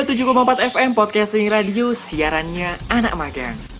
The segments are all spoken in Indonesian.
127,4 FM Podcasting Radio Siarannya anak magang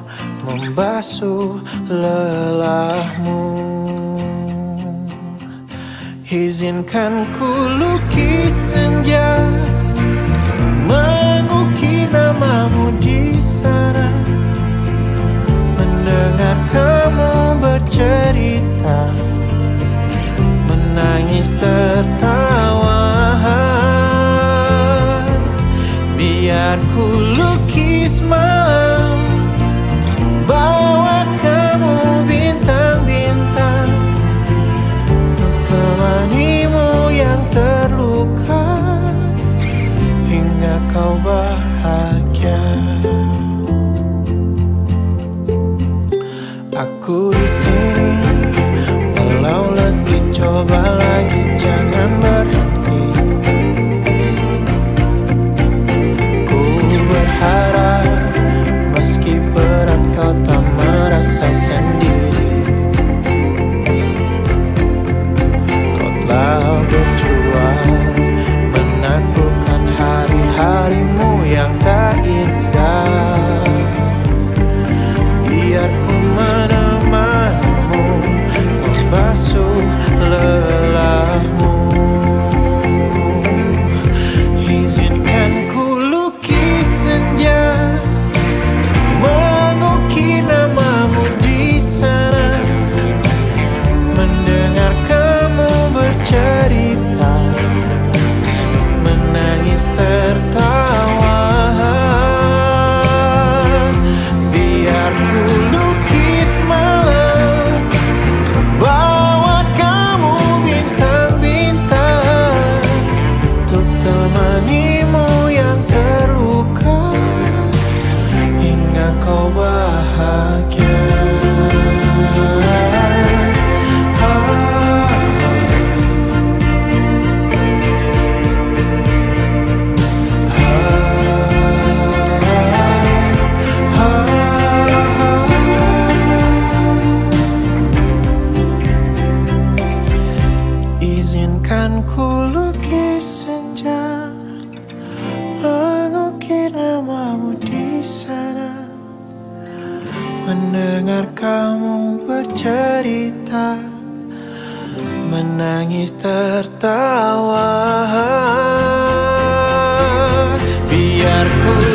Membasuh lelahmu. Izinkan ku lukis senja Mengukir Di sini. Walau letih coba lagi jangan berhenti. Ku berharap meski berat kau tak merasa sendiri bercerita Menangis tertawa. Biar ku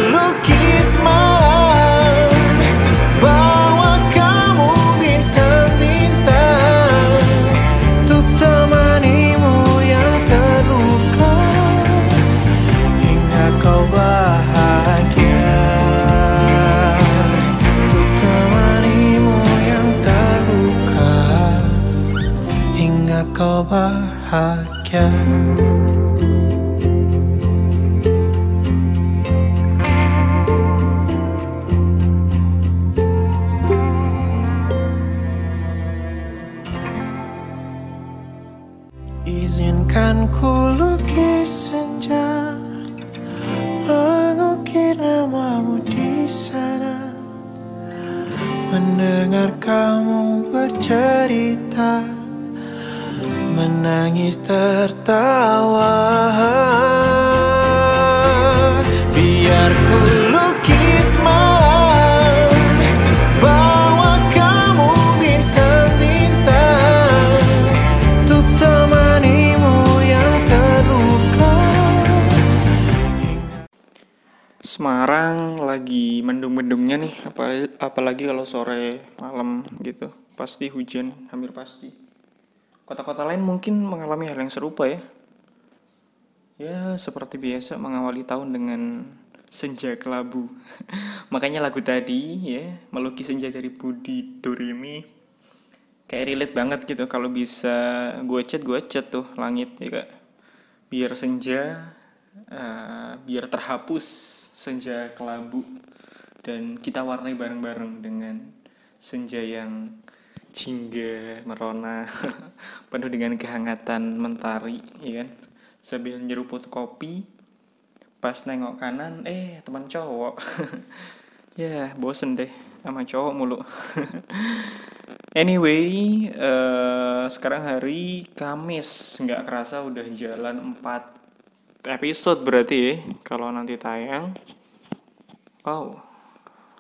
Izinkan ku lukis senja Mengukir namamu di sana. Mendengar kamu bercerita Menangis tertawa. Biar ku lukis malam. Bawa kamu bintang-bintang Untuk temanimu yang terluka. Semarang lagi mendung-mendungnya nih. Apalagi, apalagi kalau sore malam gitu. Pasti hujan hampir pasti kota-kota lain mungkin mengalami hal yang serupa ya. Ya, seperti biasa mengawali tahun dengan senja kelabu. Makanya lagu tadi ya, melukis senja dari Budi Doremi kayak relate banget gitu kalau bisa gue chat gue chat tuh langit ya kak biar senja uh, biar terhapus senja kelabu dan kita warnai bareng-bareng dengan senja yang jingga merona penuh dengan kehangatan mentari ya kan? Sambil nyeruput kopi pas nengok kanan eh teman cowok. Ya bosen deh sama cowok mulu. Anyway uh, sekarang hari Kamis. Nggak kerasa udah jalan 4 episode berarti ya kalau nanti tayang. Wow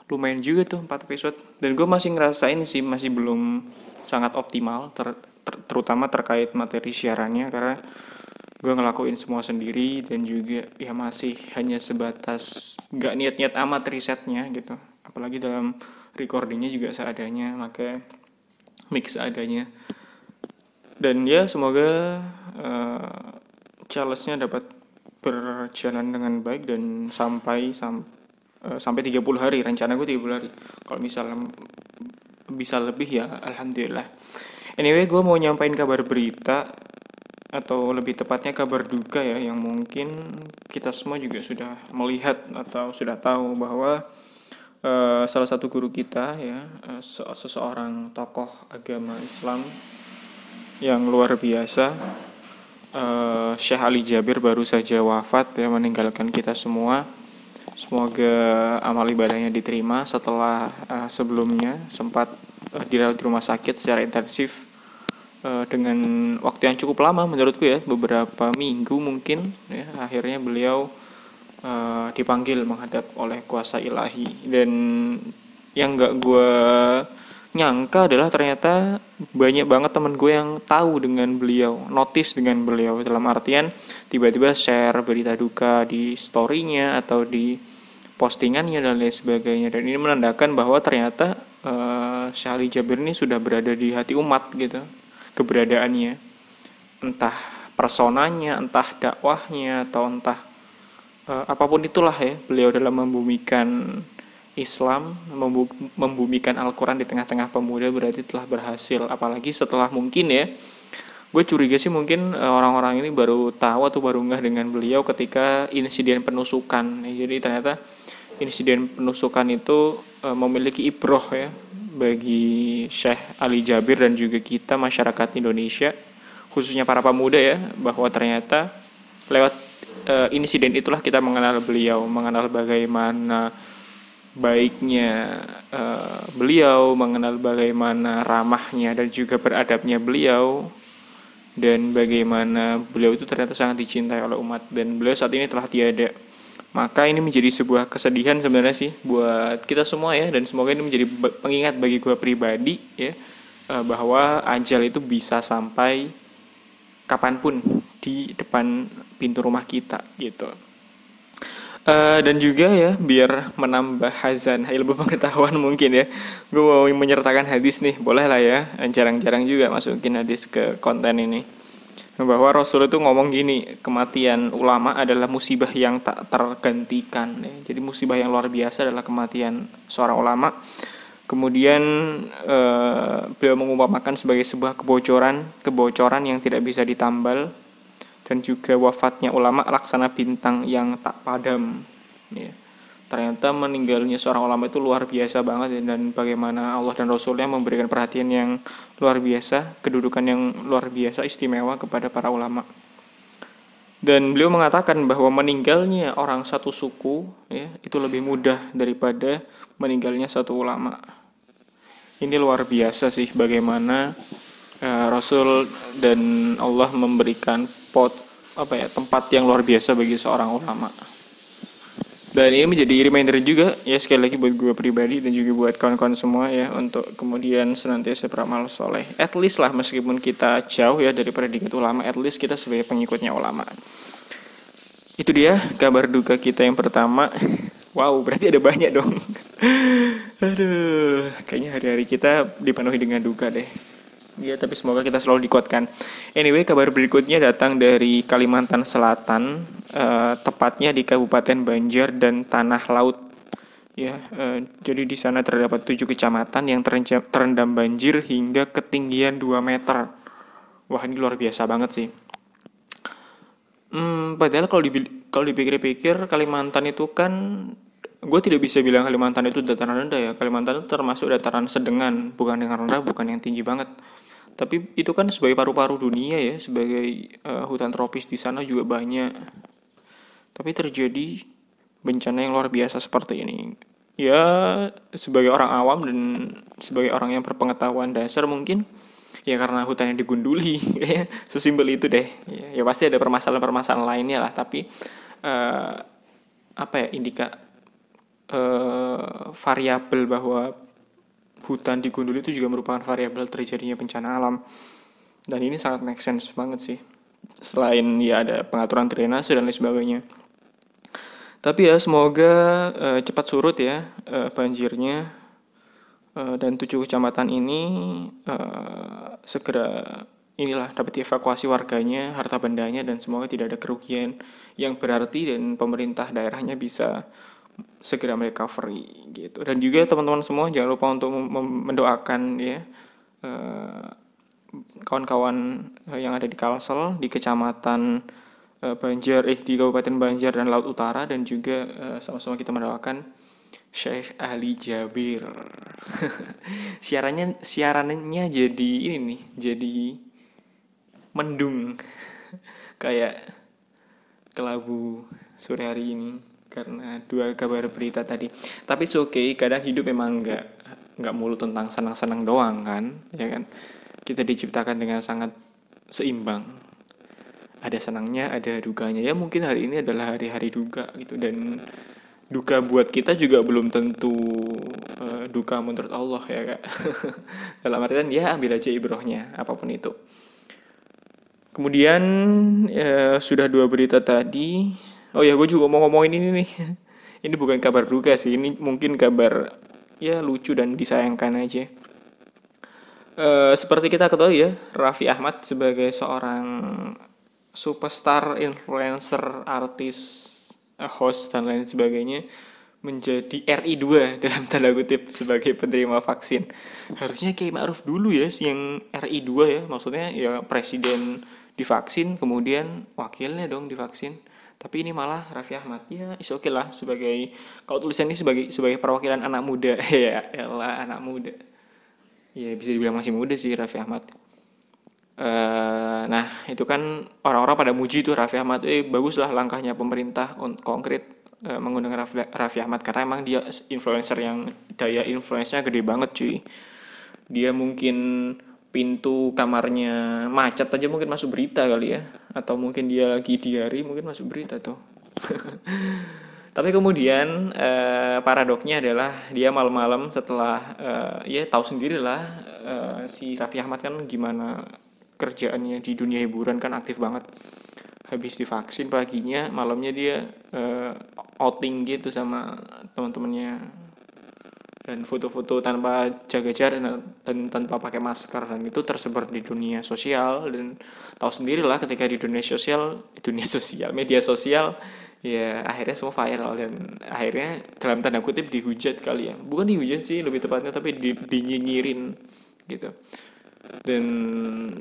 lumayan juga tuh 4 episode. Dan gue masih ngerasain sih masih belum sangat optimal ter, ter, terutama terkait materi siarannya karena gue ngelakuin semua sendiri dan juga ya masih hanya sebatas nggak niat-niat amat risetnya gitu. Apalagi dalam recordingnya juga seadanya maka mix seadanya. Dan ya semoga uh, challenge-nya dapat berjalan dengan baik dan sampai sam, uh, sampai 30 hari rencana gue 30 hari. Kalau misalnya bisa lebih ya alhamdulillah. Anyway gue mau nyampain kabar berita atau lebih tepatnya kabar duka ya yang mungkin kita semua juga sudah melihat atau sudah tahu bahwa uh, salah satu guru kita ya uh, seseorang tokoh agama Islam yang luar biasa uh, Syekh Ali Jabir baru saja wafat ya meninggalkan kita semua semoga amal ibadahnya diterima setelah uh, sebelumnya sempat uh, dirawat di rumah sakit secara intensif uh, dengan waktu yang cukup lama menurutku ya beberapa minggu mungkin ya akhirnya beliau uh, dipanggil menghadap oleh kuasa ilahi. Dan yang nggak gue nyangka adalah ternyata banyak banget temen gue yang tahu dengan beliau, notice dengan beliau. Dalam artian tiba-tiba share berita duka di storynya atau di postingannya dan lain sebagainya. Dan ini menandakan bahwa ternyata uh, Syahli Jabir ini sudah berada di hati umat gitu keberadaannya. Entah personanya entah dakwahnya atau entah uh, apa pun itulah ya beliau dalam membumikan Islam membumikan Al-Quran di tengah-tengah pemuda berarti telah berhasil. Apalagi setelah mungkin ya gue curiga sih mungkin eh, orang-orang ini baru tahu atau baru nggak dengan beliau ketika insiden penusukan. Jadi ternyata insiden penusukan itu uh, memiliki ibroh ya bagi Syekh Ali Jabir dan juga kita masyarakat Indonesia khususnya para pemuda ya bahwa ternyata lewat uh, insiden itulah kita mengenal beliau, mengenal bagaimana baiknya uh, beliau, mengenal bagaimana ramahnya dan juga beradabnya beliau dan bagaimana beliau itu ternyata sangat dicintai oleh umat dan beliau saat ini telah tiada. Maka ini menjadi sebuah kesedihan sebenarnya sih buat kita semua ya dan semoga ini menjadi pengingat bagi gue pribadi ya uh, bahwa ajal itu bisa sampai kapan pun di depan pintu rumah kita gitu. Uh, dan juga ya biar menambah hazan. Ilmu pengetahuan mungkin ya. Gue mau menyertakan hadis nih. Boleh lah ya jarang-jarang juga masukin hadis ke konten ini. Bahwa Rasul itu ngomong gini kematian ulama adalah musibah yang tak tergantikan ya. jadi musibah yang luar biasa adalah kematian seorang ulama. Kemudian uh, beliau mengumpamakan sebagai sebuah kebocoran, kebocoran yang tidak bisa ditambal dan juga wafatnya ulama laksana bintang yang tak padam. Ya. Ternyata meninggalnya seorang ulama itu luar biasa banget ya, dan bagaimana Allah dan Rasulnya memberikan perhatian yang luar biasa, kedudukan yang luar biasa istimewa kepada para ulama. Dan beliau mengatakan bahwa meninggalnya orang satu suku ya, itu lebih mudah daripada meninggalnya satu ulama. Ini luar biasa sih bagaimana uh, Rasul dan Allah memberikan pot apa ya tempat yang luar biasa bagi seorang ulama. Dan ini menjadi reminder juga ya sekali lagi buat gue pribadi dan juga buat kawan-kawan semua ya untuk kemudian senantiasa beramal soleh. At least lah meskipun kita jauh ya dari predikat ulama, at least kita sebagai pengikutnya ulama. Itu dia kabar duka kita yang pertama. Wow, berarti ada banyak dong. Aduh, kayaknya hari-hari kita dipenuhi dengan duka deh. Ya tapi semoga kita selalu dikuatkan anyway kabar berikutnya datang dari Kalimantan Selatan eh, tepatnya di Kabupaten Banjar dan Tanah Laut ya eh, jadi di sana terdapat tujuh kecamatan yang terendam banjir hingga ketinggian 2 meter wah ini luar biasa banget sih Hmm, padahal kalau kalau dipikir-pikir Kalimantan itu kan gue tidak bisa bilang Kalimantan itu dataran rendah ya. Kalimantan itu termasuk dataran sedengan, bukan yang rendah, bukan yang tinggi banget. Tapi itu kan sebagai paru-paru dunia ya, sebagai eh, hutan tropis di sana juga banyak. Tapi terjadi bencana yang luar biasa seperti ini. Ya, sebagai orang awam dan sebagai orang yang berpengetahuan dasar mungkin ya karena hutannya digunduli ya sesimpel itu deh ya, ya pasti ada permasalahan-permasalahan lainnya lah tapi eh, apa ya indika eh, variabel bahwa hutan digunduli itu juga merupakan variabel terjadinya bencana alam. Dan ini sangat make sense banget sih. Selain ya ada pengaturan drainase dan lain sebagainya. Tapi ya semoga eh, cepat surut ya eh, banjirnya. Eh, dan tujuh kecamatan ini eh, segera inilah dapat dievakuasi warganya, harta bendanya dan semoga tidak ada kerugian yang berarti dan pemerintah daerahnya bisa segera merecovery gitu. Dan juga teman-teman semua jangan lupa untuk mendoakan ya eh, kawan-kawan eh, yang ada di Kalsel di kecamatan eh, Banjar eh di Kabupaten Banjar dan Laut Utara dan juga sama-sama kita mendoakan Syekh Ali Jabir. siarannya siarannya jadi ini nih, jadi mendung kayak kelabu sore hari ini karena dua kabar berita tadi. Tapi oke, okay, kadang hidup memang nggak nggak mulu tentang senang-senang doang kan, ya kan? Kita diciptakan dengan sangat seimbang. Ada senangnya, ada dukanya. Ya mungkin hari ini adalah hari-hari duka gitu dan duka buat kita juga belum tentu uh, duka menurut Allah ya kak dalam artian ya ambil aja ibrohnya apa pun itu kemudian ya, sudah dua berita tadi oh ya gue juga mau ngomongin ini nih ini bukan kabar duka sih ini mungkin kabar ya lucu dan disayangkan aja uh, seperti kita ketahui ya Raffi Ahmad sebagai seorang superstar influencer artis host dan lain sebagainya menjadi RI2 dalam tanda kutip sebagai penerima vaksin. Harusnya kayak Ma'ruf dulu ya yang RI2 ya, maksudnya ya presiden divaksin kemudian wakilnya dong divaksin. Tapi ini malah Raffi Ahmad ya is oke okay lah sebagai kalau tulisan ini sebagai sebagai perwakilan anak muda ya elah anak muda. Ya bisa dibilang masih muda sih Raffi Ahmad. Uh, nah itu kan orang-orang pada muji tuh Raffi Ahmad, eh baguslah langkahnya pemerintah konkret uh, mengundang Raffi, Raffi Ahmad karena emang dia influencer yang daya influence-nya gede banget cuy. Dia mungkin pintu kamarnya macet aja mungkin masuk berita kali ya, atau mungkin dia lagi diari mungkin masuk berita tuh. Tapi kemudian uh, paradoknya adalah dia malam-malam setelah uh, ya tahu sendirilah uh, si Raffi Ahmad kan gimana kerjaannya di dunia hiburan kan aktif banget habis divaksin paginya malamnya dia uh, outing gitu sama teman-temannya dan foto-foto tanpa jaga jarak dan, tanpa pakai masker dan itu tersebar di dunia sosial dan tahu sendiri lah ketika di dunia sosial dunia sosial media sosial ya akhirnya semua viral dan akhirnya dalam tanda kutip dihujat kali ya. Bukan dihujat sih lebih tepatnya tapi di, dinyinyirin gitu. Dan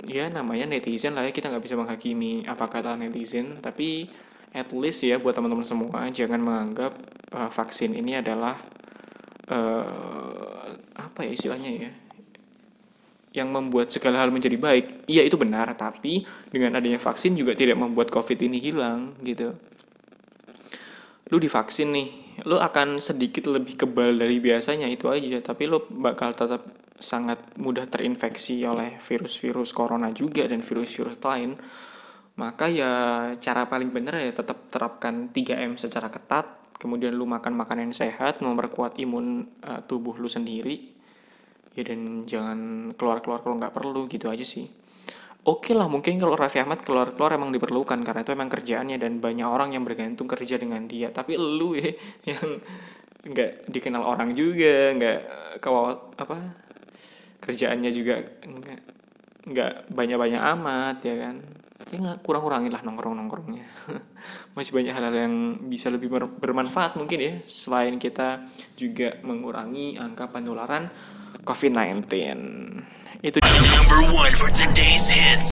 ya namanya netizen lah ya kita nggak bisa menghakimi apa kata netizen tapi at least ya buat teman-teman semua jangan menganggap uh, vaksin ini adalah uh, apa ya istilahnya ya yang membuat segala hal menjadi baik. Iya itu benar tapi dengan adanya vaksin juga tidak membuat covid ini hilang gitu. Lu divaksin nih lu akan sedikit lebih kebal dari biasanya itu aja. Tapi lu bakal tetap sangat mudah terinfeksi oleh virus-virus corona juga dan virus-virus lain, maka ya cara paling benar ya tetap terapkan 3M secara ketat, kemudian lu makan makanan yang sehat, memperkuat imun uh, tubuh lu sendiri, ya dan jangan keluar-keluar kalau nggak perlu gitu aja sih. Oke lah mungkin kalau Raffi Ahmad keluar-keluar emang diperlukan karena itu emang kerjaannya dan banyak orang yang bergantung kerja dengan dia. Tapi lu ya yang nggak dikenal orang juga, nggak kawal apa kerjaannya juga enggak nggak banyak-banyak amat ya kan ya nggak kurang-kurangin lah nongkrong-nongkrongnya. Masih banyak hal-hal yang bisa lebih ber- bermanfaat mungkin ya. Selain kita juga mengurangi angka penularan COVID-19 itu Number one for today's hits.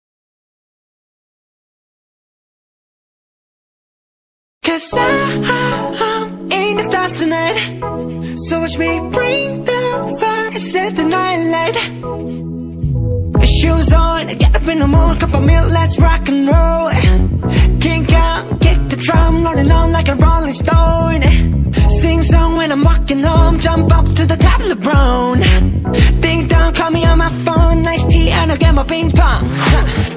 Cause I'm in the stars tonight. So watch me bring the fire, set the night light Shoes on, get up in the morning, cup of milk, let's rock and roll. Kink out, kick the drum, rolling on like a rolling stone. Sing song when I'm walking home, jump up to the top of the brown Ding dong, call me on my phone, nice tea and I'll get my ping pong